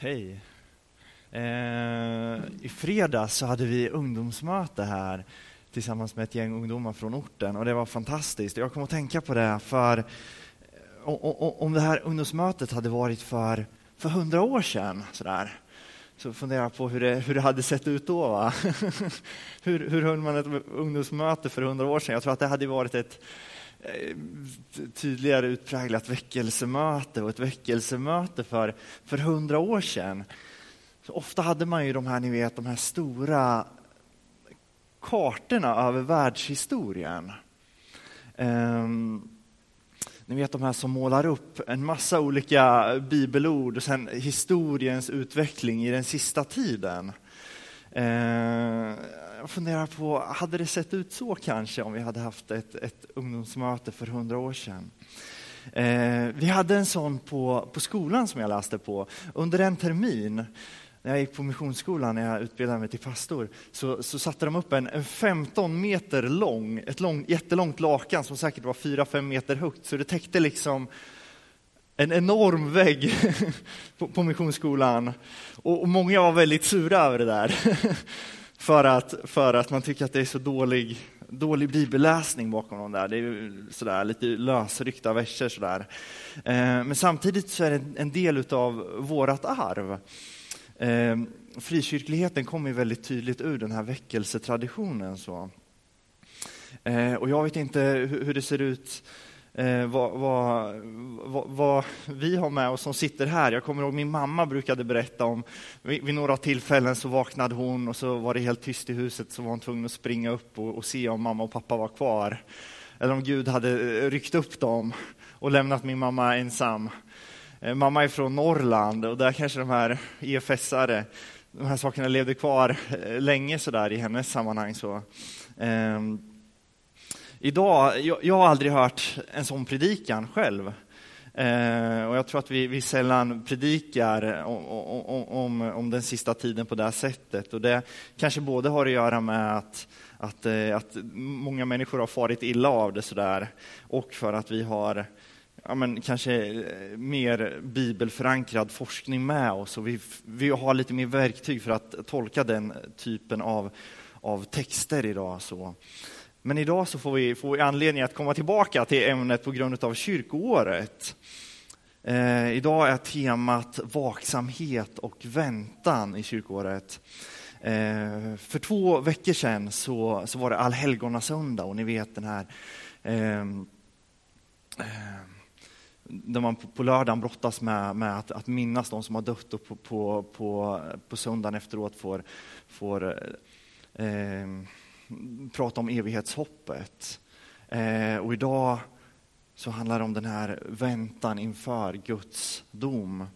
Hej. Eh, I fredags så hade vi ungdomsmöte här tillsammans med ett gäng ungdomar från orten och det var fantastiskt. Jag kom att tänka på det för eh, om det här ungdomsmötet hade varit för, för hundra år sedan sådär, så funderar jag på hur det, hur det hade sett ut då. Va? hur, hur höll man ett ungdomsmöte för hundra år sedan? Jag tror att det hade varit ett Eh, tydligare utpräglat väckelsemöte och ett väckelsemöte för, för hundra år sedan. Så ofta hade man ju de här, ni vet, de här stora kartorna över världshistorien. Um, ni vet de här som målar upp en massa olika bibelord och sen historiens utveckling i den sista tiden. Eh, jag funderar på, hade det sett ut så kanske om vi hade haft ett, ett ungdomsmöte för hundra år sedan? Eh, vi hade en sån på, på skolan som jag läste på under en termin när jag gick på missionsskolan, när jag utbildade mig till pastor, så, så satte de upp en, en 15 meter lång, ett lång, jättelångt lakan som säkert var 4-5 meter högt, så det täckte liksom en enorm vägg på, på missionsskolan. Och, och, många var väldigt sura över det där. för, att, för att man tycker att det är så dålig, dålig bibelläsning bakom dem där. Det är sådär, lite lösryckta verser. Sådär. Eh, men samtidigt så är det en del av vårt arv. Eh, frikyrkligheten kommer väldigt tydligt ur den här väckelsetraditionen. Så. Eh, och jag vet inte hur, hur det ser ut eh, vad, vad, vad, vad, vi har med oss som sitter här. Jag kommer ihåg min mamma brukade berätta om, vid, vid, några tillfällen så vaknade hon och så var det helt tyst i huset så var hon tvungen att springa upp och, och se om mamma och pappa var kvar. Eller om Gud hade eh, ryckt upp dem och lämnat min mamma ensam. Eh, mamma är från Norrland och där kanske de här EFS-are, de här sakerna levde kvar eh, länge sådär i hennes sammanhang. Så. Um, idag, jag, jag, har aldrig hört en sån predikan själv. Eh, och jag tror att vi, vi sällan predikar om, om, om, om, den sista tiden på det här sättet. Och det kanske både har att göra med att, att, eh, att många människor har farit illa av det sådär, och för att vi har ja, men kanske eh, mer bibelförankrad forskning med oss och vi, vi har lite mer verktyg för att tolka den typen av, av texter idag. Så. Men idag så får vi, får vi anledning att komma tillbaka till ämnet på grund av kyrkoåret. Eh, idag är temat vaksamhet och väntan i kyrkoåret. Eh, för två veckor sedan så, så var det allhelgonasöndag och ni vet den här eh, eh där man på lördagen brottas med, med att, att, minnas de som har dött och på, på, på, på söndagen efteråt får, får eh, ehm, prata om evighetshoppet. Eh, och idag så handlar det om den här väntan inför Guds dom.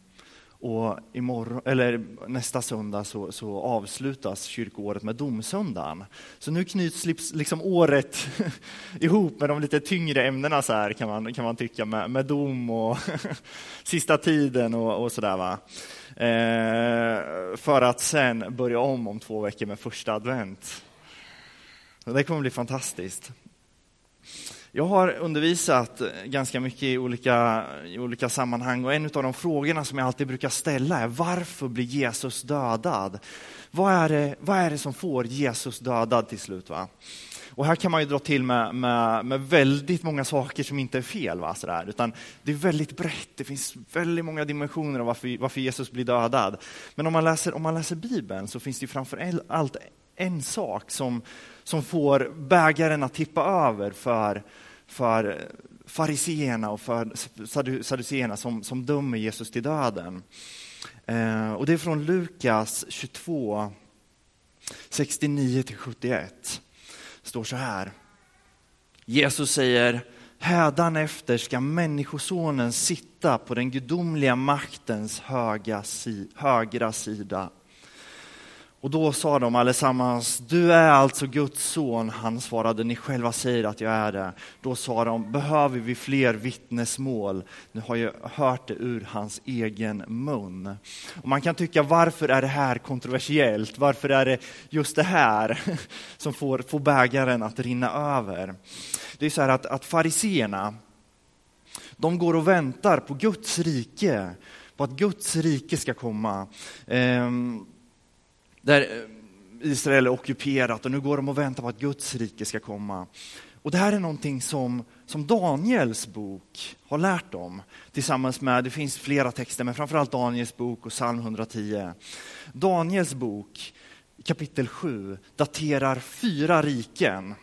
Och imorgon, eller nästa söndag så, så avslutas kyrkoåret med domsöndagen. Så nu knyts liksom året ihop med de lite tyngre ämnena så här, kan, man, kan man tycka, med, med dom och sista tiden och, och sådär. Va? Eh, för att sen börja om om två veckor med första advent. Det kommer bli fantastiskt. Jag har undervisat ganska mycket i olika, i olika sammanhang och en av de frågorna som jag alltid brukar ställa är varför blir Jesus dödad? Vad är det, vad är det som får Jesus dödad till slut? Va? Och här kan man ju dra till med, med, med väldigt många saker som inte är fel. Va? Sådär. Utan det är väldigt brett, det finns väldigt många dimensioner av varför, varför Jesus blir dödad. Men om man, läser, om man läser Bibeln så finns det framför allt en sak som, som får bägaren att tippa över för, för fariseerna och för saduceerna som, som dömer Jesus till döden. Eh, och det är från Lukas 22, 69-71. Det står så här. Jesus säger, hädanefter ska Människosonen sitta på den gudomliga maktens höga, högra sida. Och då sa de allesammans, du är alltså Guds son. Han svarade, ni själva säger att jag är det. Då sa de, behöver vi fler vittnesmål? Nu har jag hört det ur hans egen mun. Och man kan tycka, varför är det här kontroversiellt? Varför är det just det här som får, får bägaren att rinna över? Det är så här att, att fariseerna, de går och väntar på Guds rike på att Guds rike ska komma. Ehm, där eh, Israel är ockuperat och nu går de och väntar på att Guds rike ska komma. Och det här är någonting som, som Daniels bok har lärt dem tillsammans med, det finns flera texter, men framförallt Daniels bok och psalm 110. Daniels bok kapitel 7 daterar fyra riken.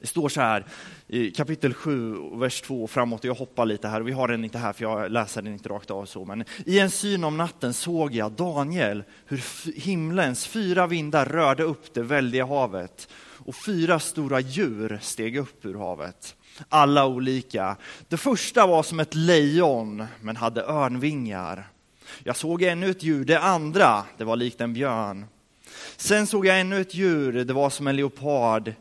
Det står så här i kapitel 7, vers 2 och framåt, jag hoppar lite här, och vi har den inte här för jag läser den inte rakt av så, men i en syn om natten såg jag Daniel, hur himlens fyra vindar rörde upp det väldiga havet och fyra stora djur steg upp ur havet. Alla olika. Det första var som ett lejon, men hade örnvingar. Jag såg ännu ett djur, det andra, det var likt en björn. Sen såg jag ännu ett djur, det var som en leopard.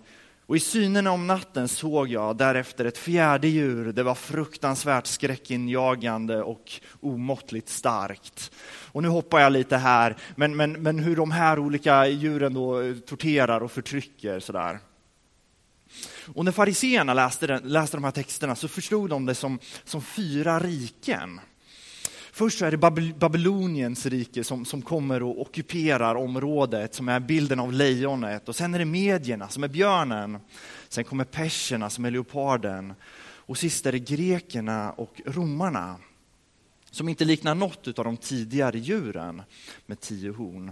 Och i synen om natten såg jag därefter ett fjärde djur, det var fruktansvärt skräckinjagande och omåttligt starkt. Och nu hoppar jag lite här, men, men, men hur de här olika djuren då eh, torterar och förtrycker sådär. Och när fariseerna läste, läste de här texterna så förstod de det som, som fyra riken. Först så är det Babyloniens rike som, som kommer och ockuperar området, som är bilden av lejonet. Och sen är det medierna som är björnen. Sen kommer perserna som är leoparden. Och sist är det grekerna och romarna som inte liknar något av de tidigare djuren med tio horn.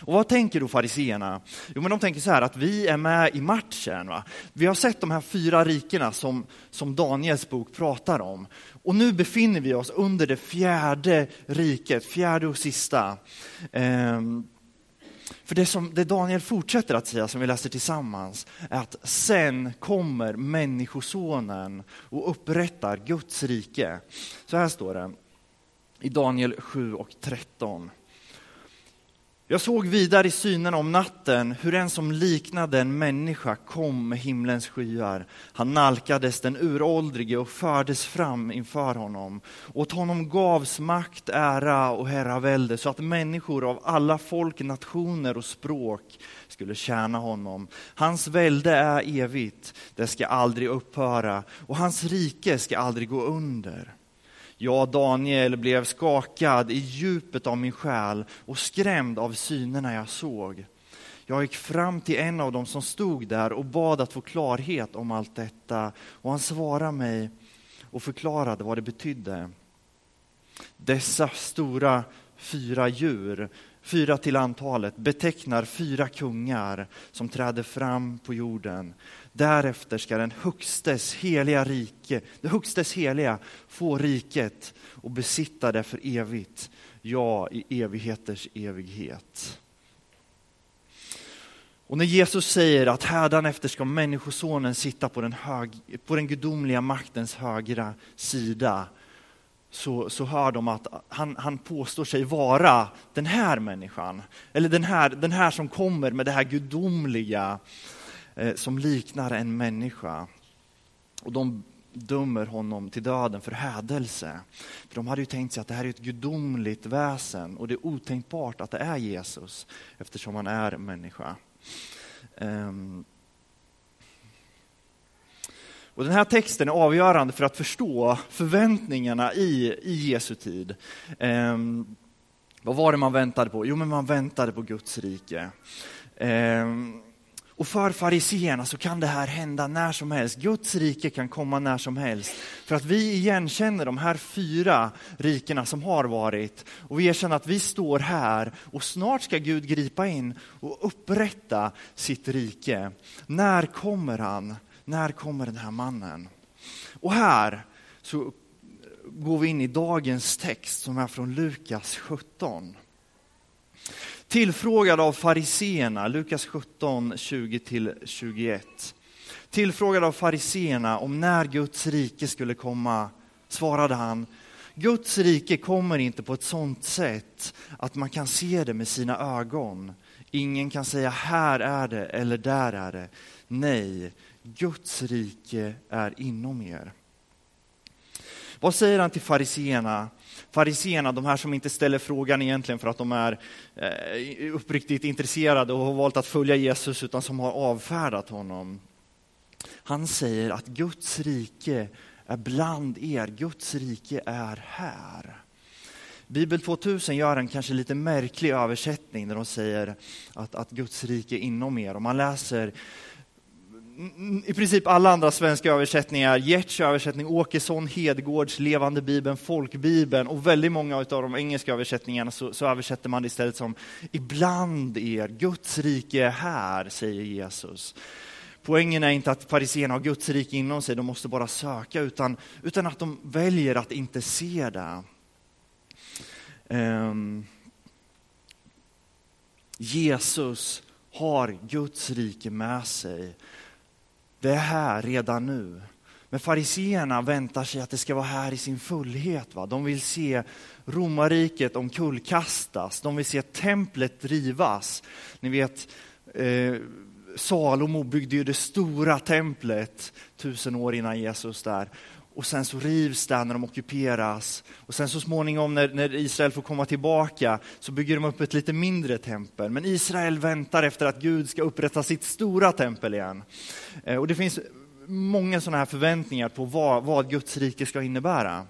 Och vad tänker då fariseerna? Jo, men de tänker så här att vi är med i matchen. Va? Vi har sett de här fyra rikena som, som Daniels bok pratar om. Och nu befinner vi oss under det fjärde riket, fjärde och sista. Ehm, för det som det Daniel fortsätter att säga, som vi läser tillsammans, är att sen kommer Människosonen och upprättar Guds rike. Så här står det i Daniel 7 och 13. Jag såg vidare i synen om natten hur en som liknade en människa kom med himlens skyar. Han nalkades den uråldrige och fördes fram inför honom. Åt honom gavs makt, ära och herravälde så att människor av alla folk, nationer och språk skulle tjäna honom. Hans välde är evigt, det ska aldrig upphöra och hans rike ska aldrig gå under. Jag, Daniel, blev skakad i djupet av min själ och skrämd av synerna jag såg. Jag gick fram till en av dem som stod där och bad att få klarhet om allt detta och han svarade mig och förklarade vad det betydde. Dessa stora fyra djur, fyra till antalet, betecknar fyra kungar som träder fram på jorden. Därefter ska den högstes heliga rike, det högstes heliga få riket och besitta det för evigt, ja, i evigheters evighet. Och när Jesus säger att hädanefter ska Människosonen sitta på den, hög, på den gudomliga maktens högra sida, så, så hör de att han, han påstår sig vara den här människan. Eller den här, den här som kommer med det här gudomliga Eh, som liknar en människa. Och de dömer honom till döden för hädelse. För de hade ju tänkt sig att det här är ett gudomligt väsen och det är otänkbart att det är Jesus eftersom han är människa. Um, och den här texten är avgörande för att förstå förväntningarna i, i Jesu tid. Um, vad var det man väntade på? Jo, men man väntade på Guds rike. Um, och för fariseerna så kan det här hända när som helst. Guds rike kan komma när som helst. För att vi igenkänner de här fyra rikena som har varit och vi erkänner att vi står här och snart ska Gud gripa in och upprätta sitt rike. När kommer han? När kommer den här mannen? Och här så går vi in i dagens text som är från Lukas 17. Tillfrågad av fariseerna, Lukas 17, 20-21. Tillfrågad av fariseerna om när Guds rike skulle komma svarade han Guds rike kommer inte på ett sådant sätt att man kan se det med sina ögon. Ingen kan säga här är det eller där är det. Nej, Guds rike är inom er. Vad säger han till fariseerna? Fariseerna, de här som inte ställer frågan egentligen för att de är eh, uppriktigt intresserade och har valt att följa Jesus, utan som har avfärdat honom. Han säger att Guds rike är bland er, Guds rike är här. Bibel 2000 gör en kanske lite märklig översättning när de säger att, att Guds rike är inom er. Om man läser Mm, i princip alla andra svenska översättningar, Gerts översättning, Åkesson, Hedgårds, Levande Bibeln, Folkbibeln och väldigt många av de engelska översättningarna så, så översätter man det istället som ibland er, Guds rike är här, säger Jesus. Poängen är inte att fariséerna har Guds rike inom sig, de måste bara söka, utan, utan att de väljer att inte se det. Um, Jesus har Guds rike med sig. Det är här redan nu. Men fariseerna väntar sig att det ska vara här i sin fullhet. Va? De vill se romarriket omkullkastas, de vill se templet rivas. Ni vet, eh, Salomo byggde ju det stora templet tusen år innan Jesus där och sen så rivs det när de ockuperas. Och sen så småningom när, när, Israel får komma tillbaka så bygger de upp ett lite mindre tempel. Men Israel väntar efter att Gud ska upprätta sitt stora tempel igen. Eh, och det finns många sådana här förväntningar på vad, vad Guds rike ska innebära.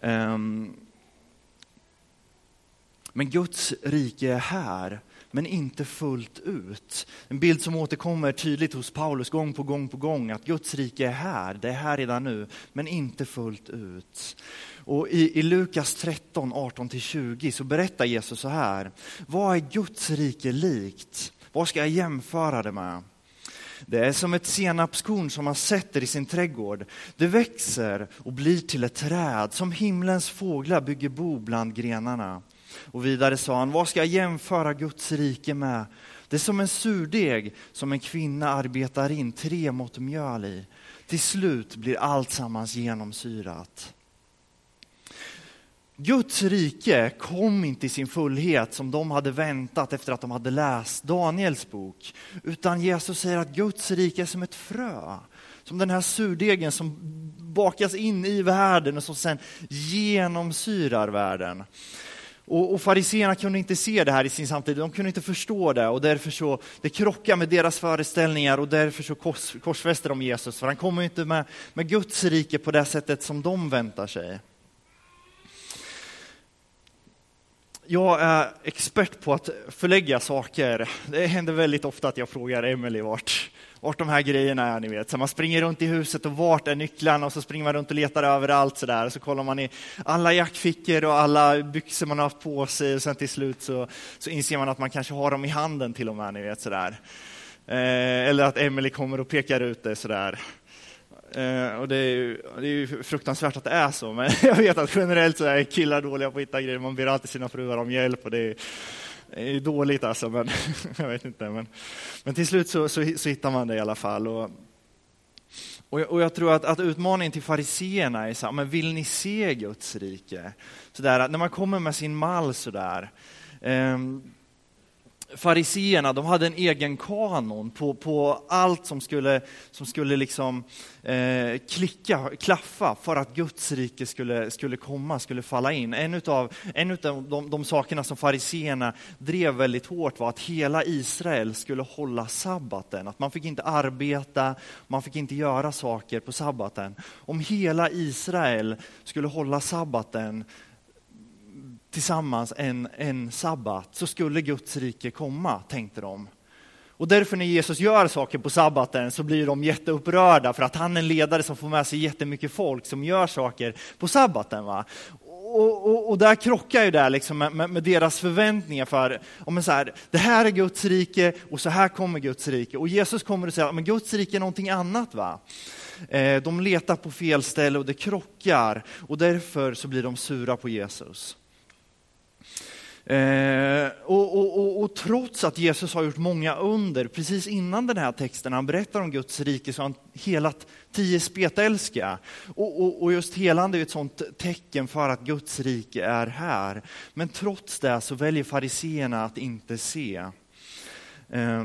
Ehm, men Guds rike är här men inte fullt ut. En bild som återkommer tydligt hos Paulus gång på gång på gång, att Guds rike är här, det är här redan nu, men inte fullt ut. Och i, i Lukas 13, 18-20 så berättar Jesus så här, vad är Guds rike likt? Vad ska jag jämföra det med? Det är som ett senapskorn som man sätter i sin trädgård. Det växer och blir till ett träd, som himlens fåglar bygger bo bland grenarna. Och vidare sa han, vad ska jag jämföra Guds rike med? Det är som en surdeg som en kvinna arbetar in tre mått mjöl i. Till slut blir allt sammans genomsyrat. Guds rike kom inte i sin fullhet som de hade väntat efter att de hade läst Daniels bok. Utan Jesus säger att Guds rike är som ett frö. Som den här surdegen som bakas in i världen och som sen genomsyrar världen. Och, och fariseerna kunde inte se det här i sin samtid, de kunde inte förstå det. Och därför så, det krockar med deras föreställningar och därför så kors, korsfäster de Jesus, för han kommer inte med, med Guds rike på det sättet som de väntar sig. Jag är expert på att förlägga saker. Det händer väldigt ofta att jag frågar Emelie vart, vart de här grejerna är. Ni vet. Så man springer runt i huset och vart är nycklarna? Och så springer man runt och letar överallt. Så, där. så kollar man i alla jackfickor och alla byxor man har haft på sig. Och sen till slut så, så inser man att man kanske har dem i handen till och med. Ni vet, så där. Eh, eller att Emelie kommer och pekar ut det. Så där. Eh, och det är, ju, det är ju fruktansvärt att det är så, men jag vet att generellt så är killar dåliga på att hitta grejer. Man ber alltid sina fruar om hjälp och det är, det är dåligt alltså, men jag vet inte. Men, men till slut så, så, så hittar man det i alla fall. Och, och jag, och jag tror att, att utmaningen till fariseerna är så här, men vill ni se Guds rike? Så där, när man kommer med sin mall sådär, eh, fariseerna, de hade en egen kanon på, på allt som skulle, som skulle liksom, eh, klicka, klaffa för att Guds rike skulle, skulle komma, skulle falla in. En av en utav de, de sakerna som fariseerna drev väldigt hårt var att hela Israel skulle hålla sabbaten. Att man fick inte arbeta, man fick inte göra saker på sabbaten. Om hela Israel skulle hålla sabbaten tillsammans en, en sabbat så skulle Guds rike komma, tänkte de. Och därför när Jesus gör saker på sabbaten så blir de jätteupprörda för att han är en ledare som får med sig jättemycket folk som gör saker på sabbaten. Va? Och, och, och där krockar ju det liksom med, med, med, deras förväntningar för om så här, det här är Guds rike och så här kommer Guds rike. Och Jesus kommer att säga att Guds rike är någonting annat. va? Eh, de letar på fel ställe och det krockar och därför så blir de sura på Jesus. Eh, och, och, och, och, trots att Jesus har gjort många under, precis innan den här texten, han berättar om Guds rike, så har han helat tio spetälska. Och, och, just helande är ett sånt tecken för att Guds rike är här. Men trots det så väljer fariseerna att inte se. Eh,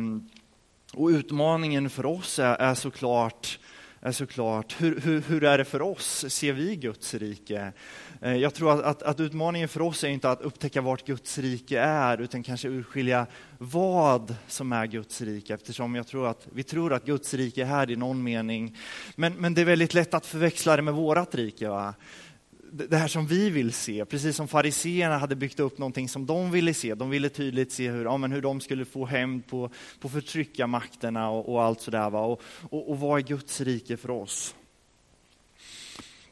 och utmaningen för oss är, är såklart är såklart, hur, hur, hur är det för oss? Ser vi Guds rike? Eh, jag tror att, att, att, utmaningen för oss är inte att upptäcka vart Guds rike är, utan kanske urskilja vad som är Guds rike, eftersom jag tror att vi tror att Guds rike är här i någon mening. Men, men det är väldigt lätt att förväxla det med vårat rike. Va? Det här som vi vill se, precis som fariseerna hade byggt upp någonting som de ville se. De ville tydligt se hur, ja, men hur de skulle få hämnd på, på förtryckarmakterna och, och allt sådär. Va? Och, och, och vad är Guds rike för oss?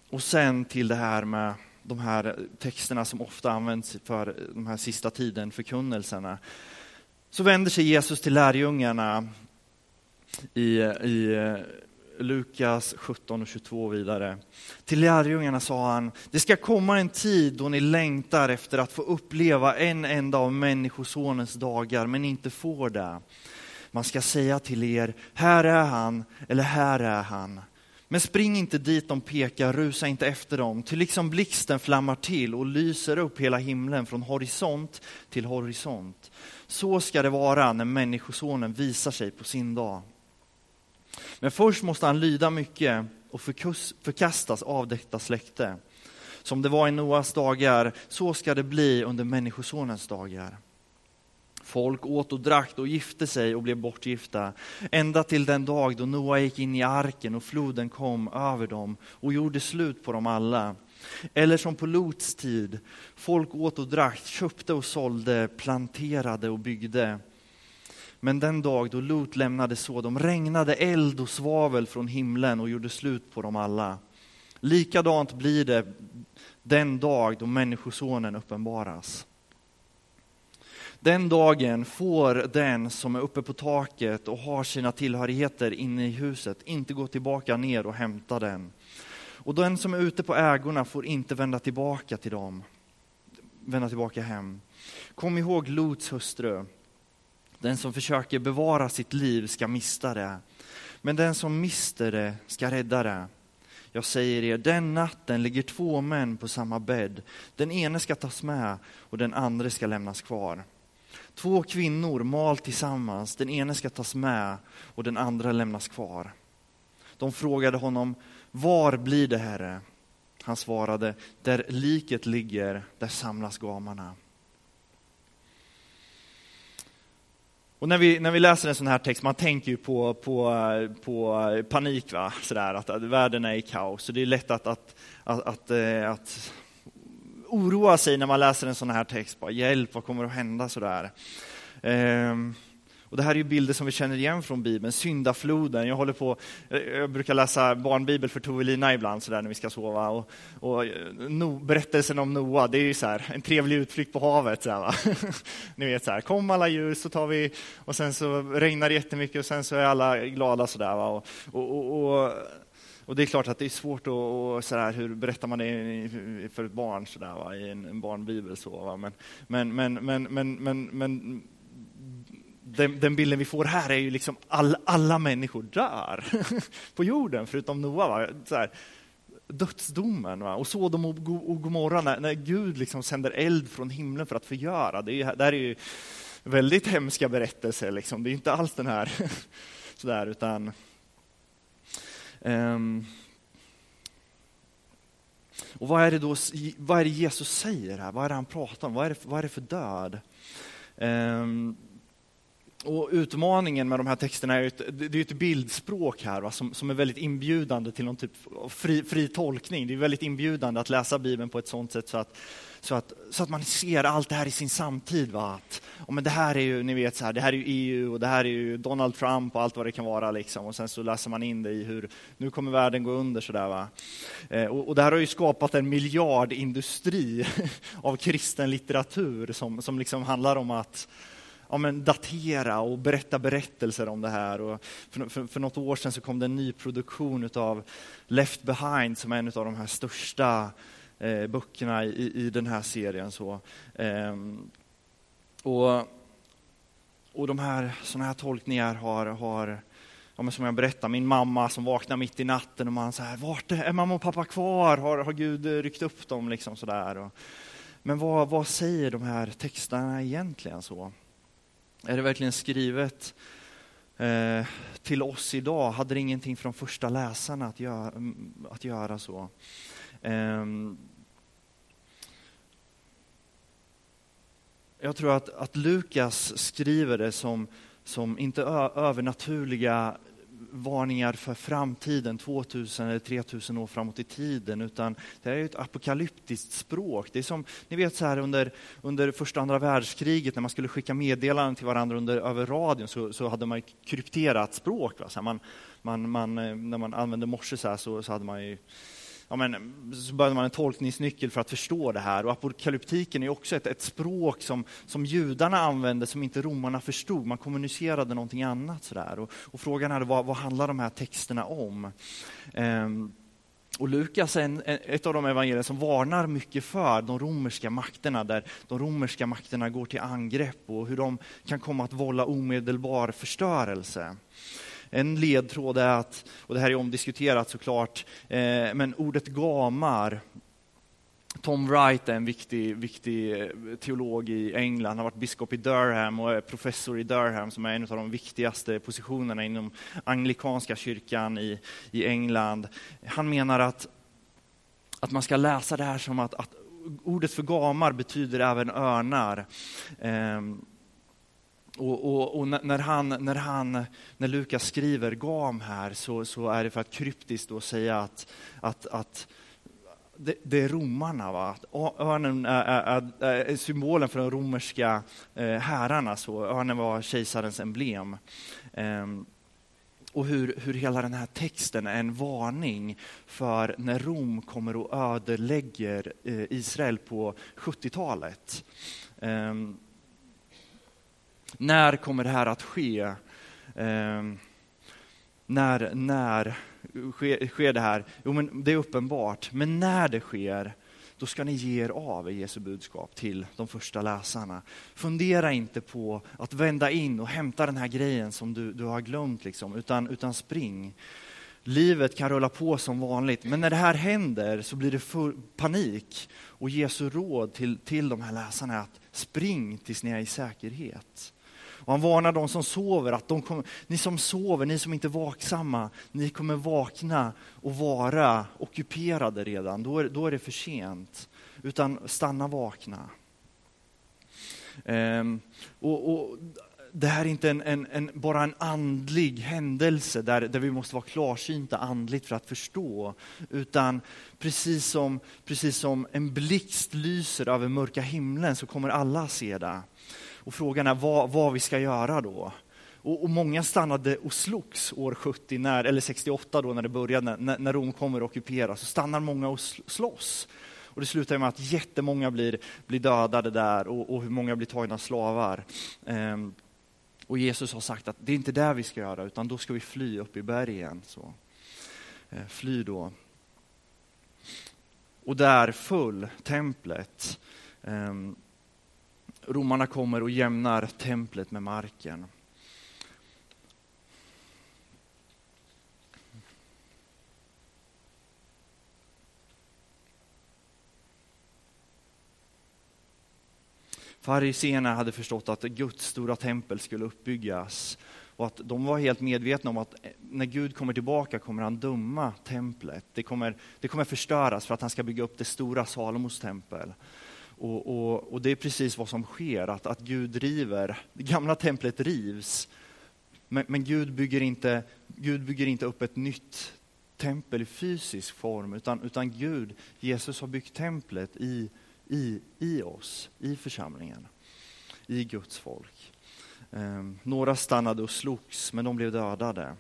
Och sen till det här med de här texterna som ofta används för de här sista tiden, förkunnelserna. Så vänder sig Jesus till lärjungarna i, i Lukas 17 och 22 vidare. Till lärjungarna sa han, det ska komma en tid då ni längtar efter att få uppleva en enda av Människosonens dagar, men inte får det. Man ska säga till er, här är han, eller här är han. Men spring inte dit de pekar, rusa inte efter dem, ty liksom blixten flammar till och lyser upp hela himlen från horisont till horisont. Så ska det vara när Människosonen visar sig på sin dag. Men först måste han lyda mycket och förkastas av detta släkte. Som det var i Noas dagar, så ska det bli under Människosonens dagar. Folk åt och drack och gifte sig och blev bortgifta, ända till den dag då Noa gick in i arken och floden kom över dem och gjorde slut på dem alla. Eller som på Lots tid, folk åt och drack, köpte och sålde, planterade och byggde. Men den dag då Lot lämnade Sodom regnade eld och svavel från himlen och gjorde slut på dem alla. Likadant blir det den dag då Människosonen uppenbaras. Den dagen får den som är uppe på taket och har sina tillhörigheter inne i huset inte gå tillbaka ner och hämta den. Och den som är ute på ägorna får inte vända tillbaka till dem, vända tillbaka hem. Kom ihåg Lots hustru. Den som försöker bevara sitt liv ska mista det, men den som mister det ska rädda det. Jag säger er, den natten ligger två män på samma bädd. Den ene ska tas med och den andra ska lämnas kvar. Två kvinnor mal tillsammans, den ene ska tas med och den andra lämnas kvar. De frågade honom, var blir det Herre? Han svarade, där liket ligger, där samlas gamarna. Och när vi, när vi läser en sån här text, man tänker ju på, på, på panik, va? Sådär, att, att världen är i kaos. Så det är lätt att, att, att, att, eh, att oroa sig när man läser en sån här text. Bara, Hjälp, vad kommer att hända? Sådär. Ehm, och det här är ju bilder som vi känner igen från Bibeln, syndafloden. Jag, håller på, jag brukar läsa barnbibel för Tove Lina ibland så där när vi ska sova. Och, och no, berättelsen om Noa, det är ju så här, en trevlig utflykt på havet. Så här, Ni vet, så här, kom alla ljus så tar vi, och sen så regnar det jättemycket och sen så är alla glada. Så där, och, och, och, och, det är klart att det är svårt att, och så här, hur berättar man det för ett barn så där, va, i en, en barnbibel. Så, va? Men, men, men, men, men, men, men den, den, bilden vi får här är ju liksom all, alla människor dör på jorden, förutom Noa. Va? Så här, dödsdomen va? och Sodom och Gomorra, när, när Gud liksom sänder eld från himlen för att förgöra. Det, är, det här är ju väldigt hemska berättelser. Liksom. Det är inte alls den här sådär, utan um, och vad är det då vad är det Jesus säger här? Vad är det han pratar om? Vad är det, vad är det för död? Um, och utmaningen med de här texterna är ju ett, det är ett bildspråk här va, som, som är väldigt inbjudande till någon typ av fri, fri tolkning. Det är väldigt inbjudande att läsa Bibeln på ett sånt sätt så att, så att, så att man ser allt det här i sin samtid. Va? Att, och men det här är ju, ni vet, så här, det här är ju EU och det här är ju Donald Trump och allt vad det kan vara. Liksom. Och sen så läser man in det i hur nu kommer världen gå under. Så där, va? Eh, och, och det här har ju skapat en miljardindustri av kristen litteratur som, som liksom handlar om att ja, men datera och berätta berättelser om det här. Och för, för, för något år sedan så kom det en ny produktion av Left behind som är en av de här största eh, böckerna i, i den här serien. Så, eh, och, och de här, såna här tolkningar har, har ja, men som jag berättade, min mamma som vaknar mitt i natten och man säger vart är mamma och pappa kvar? Har, har Gud ryckt upp dem? Liksom sådär. Och, men vad, vad säger de här texterna egentligen? så? Är det verkligen skrivet eh, till oss idag hade det ingenting för de första läsarna att göra, mm, att göra så. Eh, jag tror att, att Lukas skriver det som, som inte övernaturliga varningar för framtiden, 2000 eller 3000 år framåt i tiden, utan det är ett apokalyptiskt språk. Det är som, ni vet så här under, under första och andra världskriget när man skulle skicka meddelanden till varandra under, över radion så, så hade man krypterat språk. Va? Så man, man, man, eh, när man använde morse så, här, så, så hade man ju ja, men, så behöver man en tolkningsnyckel för att förstå det här. Och apokalyptiken är också ett, ett språk som, som judarna använde som inte romarna förstod. Man kommunicerade någonting annat. Sådär. Och, och frågan är vad, vad handlar de här texterna om? Ehm, och Lukas är en, ett av de evangelier som varnar mycket för de romerska makterna, där de romerska makterna går till angrepp och hur de kan komma att vålla omedelbar förstörelse. En ledtråd är att, och det här är omdiskuterat såklart, eh, men ordet gamar Tom Wright är en viktig, viktig eh, teolog i England. Han har varit biskop i Durham och är professor i Durham som är en av de viktigaste positionerna inom anglikanska kyrkan i, i England. Han menar att, att man ska läsa det här som att, att ordet för gamar betyder även örnar. Um, och, och, och, när, han, när, han, när Lukas skriver gam här så, så är det för att kryptiskt då säga att, att, att det, det, är romarna. Va? Örnen är, är, är, symbolen för de romerska eh, herrarna. Så örnen var kejsarens emblem. Ehm, och hur, hur hela den här texten är en varning för när Rom kommer och ödelägger eh, Israel på 70-talet. Ehm, när kommer det här att ske? Eh, när när sker, sker det här? Jo, men det är uppenbart. Men när det sker, då ska ni ge er av i Jesu budskap till de första läsarna. Fundera inte på att vända in och hämta den här grejen som du, du har glömt, liksom, utan, utan spring. Livet kan rulla på som vanligt, men när det här händer så blir det full panik. Och Jesu råd till, till de här läsarna är att spring tills ni är i säkerhet. Och han varnar de som sover, att de kommer, ni som sover, ni som inte är vaksamma, ni kommer vakna och vara ockuperade redan. Då är, då är det för sent. Utan stanna vakna. Ehm, och, och, det här är inte en, en, en, bara en andlig händelse där, där vi måste vara klarsynta andligt för att förstå. Utan precis som, precis som en blixt lyser över mörka himlen så kommer alla se det. Och frågan är vad, vad vi ska göra då. Och, och, många stannade och slogs år 70, när, eller 68 då när det började, när, när Rom kommer och ockuperar, så stannar många och slåss. Och det slutar med att jättemånga blir, blir dödade där och, och hur många blir tagna slavar. Ehm, och Jesus har sagt att det är inte det vi ska göra, utan då ska vi fly upp i bergen. Så. Ehm, fly då. Och där föll templet. Ehm, romarna kommer och jämnar templet med marken. Fariséerna hade förstått att Guds stora tempel skulle uppbyggas och att de var helt medvetna om att när Gud kommer tillbaka kommer han döma templet. Det kommer, det kommer förstöras för att han ska bygga upp det stora Salomos tempel. Och, och, och, det är precis vad som sker, att, att Gud river, det gamla templet rivs. Men, men Gud, bygger inte, Gud bygger inte upp ett nytt tempel i fysisk form, utan, utan Gud, Jesus har byggt templet i, i, i oss, i församlingen, i Guds folk. Eh, några stannade och slogs, men de blev dödade.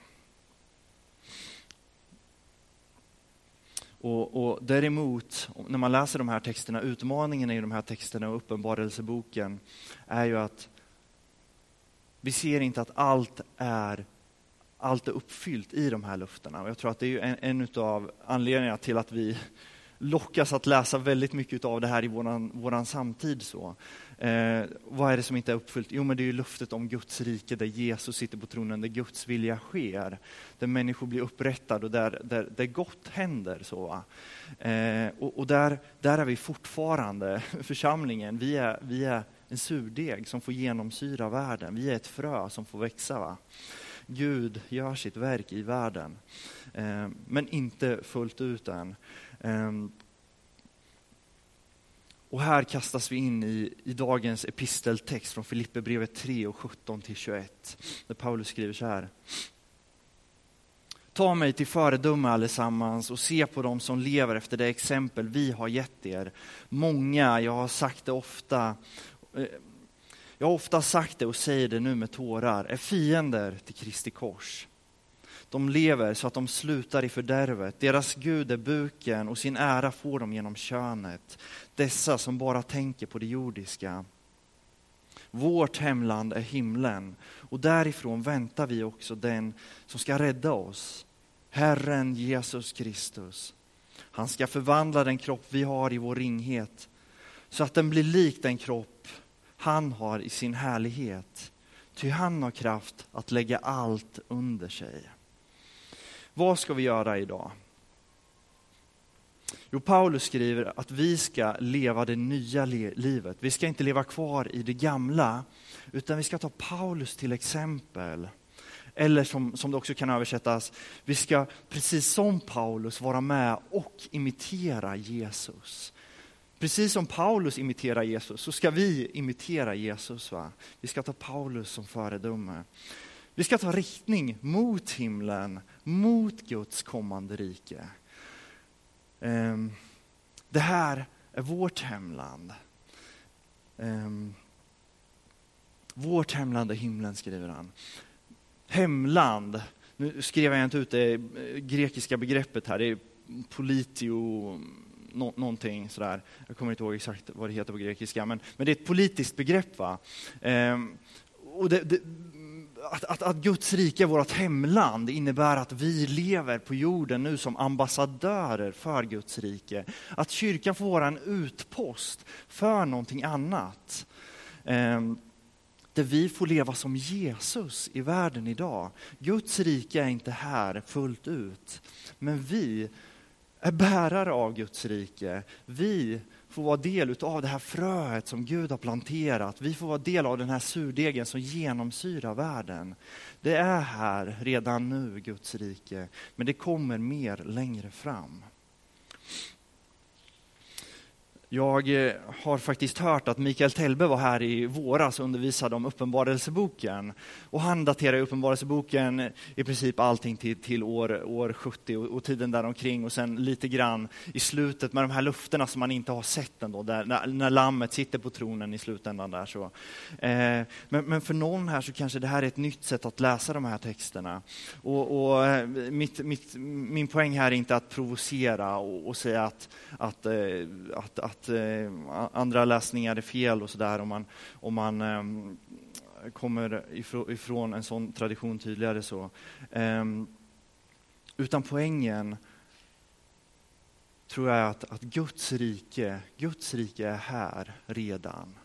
Och, och däremot, när man läser de här texterna, utmaningen i de här texterna och uppenbarelseboken är ju att vi ser inte att allt är, allt är uppfyllt i de här löftena. Och jag tror att det är en, en av anledningarna till att vi lockas att läsa väldigt mycket av det här i våran, våran samtid. Så. Eh, vad är det som inte är uppfyllt? Jo, men det är ju löftet om Guds rike där Jesus sitter på tronen, där Guds vilja sker. Där människor blir upprättade och där, där, där gott händer. Så, eh, och, och där, där är vi fortfarande, församlingen, vi är, vi är en surdeg som får genomsyra världen. Vi är ett frö som får växa. Va? Gud gör sitt verk i världen. Eh, men inte fullt ut än. Ehm, och här kastas vi in i, i dagens episteltext från Filipperbrevet 3 och 17 till 21. Där Paulus skriver så här. Ta mig till föredöme allesammans och se på dem som lever efter det exempel vi har gett er. Många, jag har sagt det ofta, eh, jag har ofta sagt det och säger det nu med tårar, är fiender till Kristi kors. De lever så att de slutar i fördärvet. Deras Gud är buken och sin ära får de genom könet. Dessa som bara tänker på det jordiska. Vårt hemland är himlen och därifrån väntar vi också den som ska rädda oss, Herren Jesus Kristus. Han ska förvandla den kropp vi har i vår ringhet så att den blir lik den kropp han har i sin härlighet. Ty han har kraft att lägga allt under sig. Vad ska vi göra idag? Jo, Paulus skriver att vi ska leva det nya livet. Vi ska inte leva kvar i det gamla, utan vi ska ta Paulus till exempel. Eller som, som det också kan översättas, vi ska precis som Paulus vara med och imitera Jesus. Precis som Paulus imiterar Jesus så ska vi imitera Jesus. Va? Vi ska ta Paulus som föredöme. Vi ska ta riktning mot himlen, mot Guds kommande rike. Ehm, det här är vårt hemland. Ehm, vårt hemland är himlen, skriver han. Hemland, nu skrev jag inte ut det grekiska begreppet här, det är politio någonting sådär. Jag kommer inte ihåg exakt vad det heter på grekiska, men, men det är ett politiskt begrepp. Va? Ehm, och det, det, att, att, att, Guds rike är vårt hemland innebär att vi lever på jorden nu som ambassadörer för Guds rike. Att kyrkan får vara en utpost för någonting annat. Eh, där vi får leva som Jesus i världen idag. Guds rike är inte här fullt ut, men vi är bärare av Guds rike. Vi får vara del av det här fröet som Gud har planterat. Vi får vara del av den här surdegen som genomsyrar världen. Det är här redan nu, Guds rike, men det kommer mer längre fram. Jag eh, har faktiskt hört att Mikael Telbe var här i våras och undervisade om Uppenbarelseboken. Och han daterar Uppenbarelseboken i princip allting till, till år, år 70 och, och tiden däromkring och sen lite grann i slutet med de här lufterna som man inte har sett ändå, där, när, när lammet sitter på tronen i slutändan. där så. Eh, men, men, för någon här så kanske det här är ett nytt sätt att läsa de här texterna. Och, och eh, mitt, mitt, min poäng här är inte att provocera och, och säga att, att, eh, att, att att eh, andra läsningar är fel och sådär om man, om man eh, kommer ifrån, en sån tradition tydligare. så. Eh, utan poängen tror jag att, att Guds, rike, Guds rike är här redan.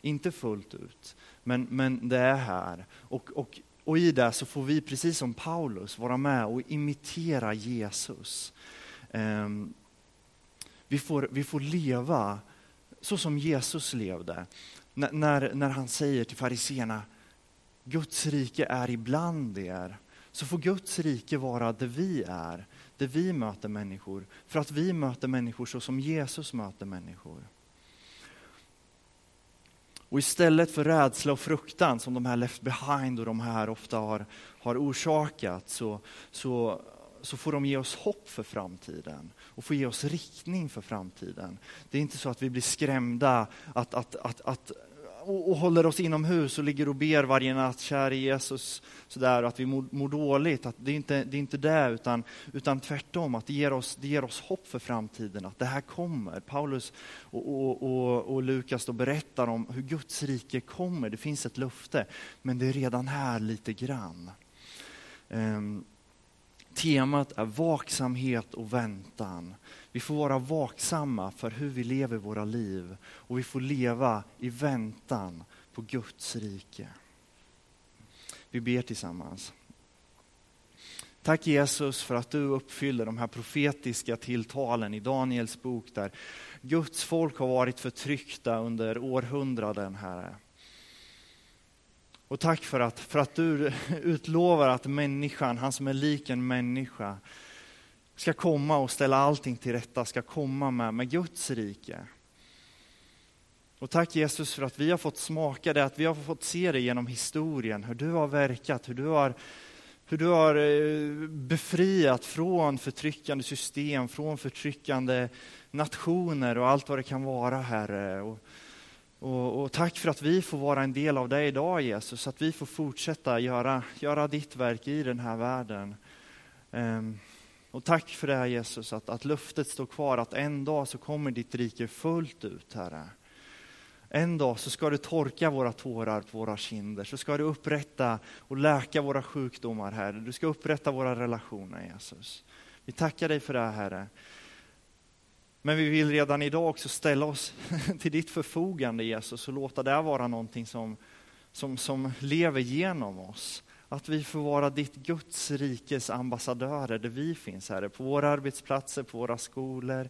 Inte fullt ut, men, men det är här. Och, och, och i det så får vi, precis som Paulus, vara med och imitera Jesus. Um, vi får, vi får leva så som Jesus levde. N när, när han säger till fariseerna, Guds rike är ibland er. Så får Guds rike vara där vi är, där vi möter människor. För att vi möter människor så som Jesus möter människor. Och istället för rädsla och fruktan som de här left behind och de här ofta har, har orsakat så, så så får de ge oss hopp för framtiden och få ge oss riktning för framtiden. Det är inte så att vi blir skrämda att, att, att, att och, och håller oss inomhus och ligger och ber varje natt, käre Jesus, sådär, att vi mår, mår dåligt. Att det, är inte, det är inte det, utan, utan tvärtom, att det ger, oss, det ger oss hopp för framtiden, att det här kommer. Paulus och, och, och, och Lukas då berättar om hur Guds rike kommer. Det finns ett löfte, men det är redan här lite grann. Um, Temat är vaksamhet och väntan. Vi får vara vaksamma för hur vi lever våra liv och vi får leva i väntan på Guds rike. Vi ber tillsammans. Tack Jesus för att du uppfyller de här profetiska tilltalen i Daniels bok där Guds folk har varit förtryckta under århundraden, Herre. Och tack för att, för att du utlovar att människan, han som är lik en människa, ska komma och ställa allting till rätta, ska komma med, med Guds rike. Och tack Jesus för att vi har fått smaka det, att vi har fått se det genom historien, hur du har verkat, hur du har, hur du har eh, befriat från förtryckande system, från förtryckande nationer och allt vad det kan vara, Herre. Och, och, och, tack för att vi får vara en del av dig idag Jesus, att vi får fortsätta göra, göra ditt verk i den här världen. Um, och tack för det här Jesus, att, att luftet står kvar, att en dag så kommer ditt rike fullt ut, Herre. En dag så ska du torka våra tårar på våra kinder, så ska du upprätta och läka våra sjukdomar, Herre. Du ska upprätta våra relationer, Jesus. Vi tackar dig för det, här Herre. Men vi vill redan idag också ställa oss till ditt förfogande, Jesus, och låta det vara någonting som, som, som lever genom oss. Att vi får vara ditt Guds rikes ambassadörer där vi finns, Herre. På våra arbetsplatser, på våra skolor,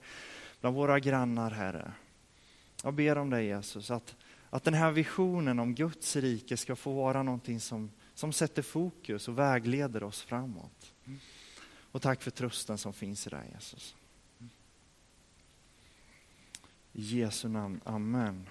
bland våra grannar, Herre. Jag ber om dig Jesus, att, att den här visionen om Guds rike ska få vara någonting som, som sätter fokus och vägleder oss framåt. Och tack för trösten som finns i dig Jesus. I Jesu namn, Amen.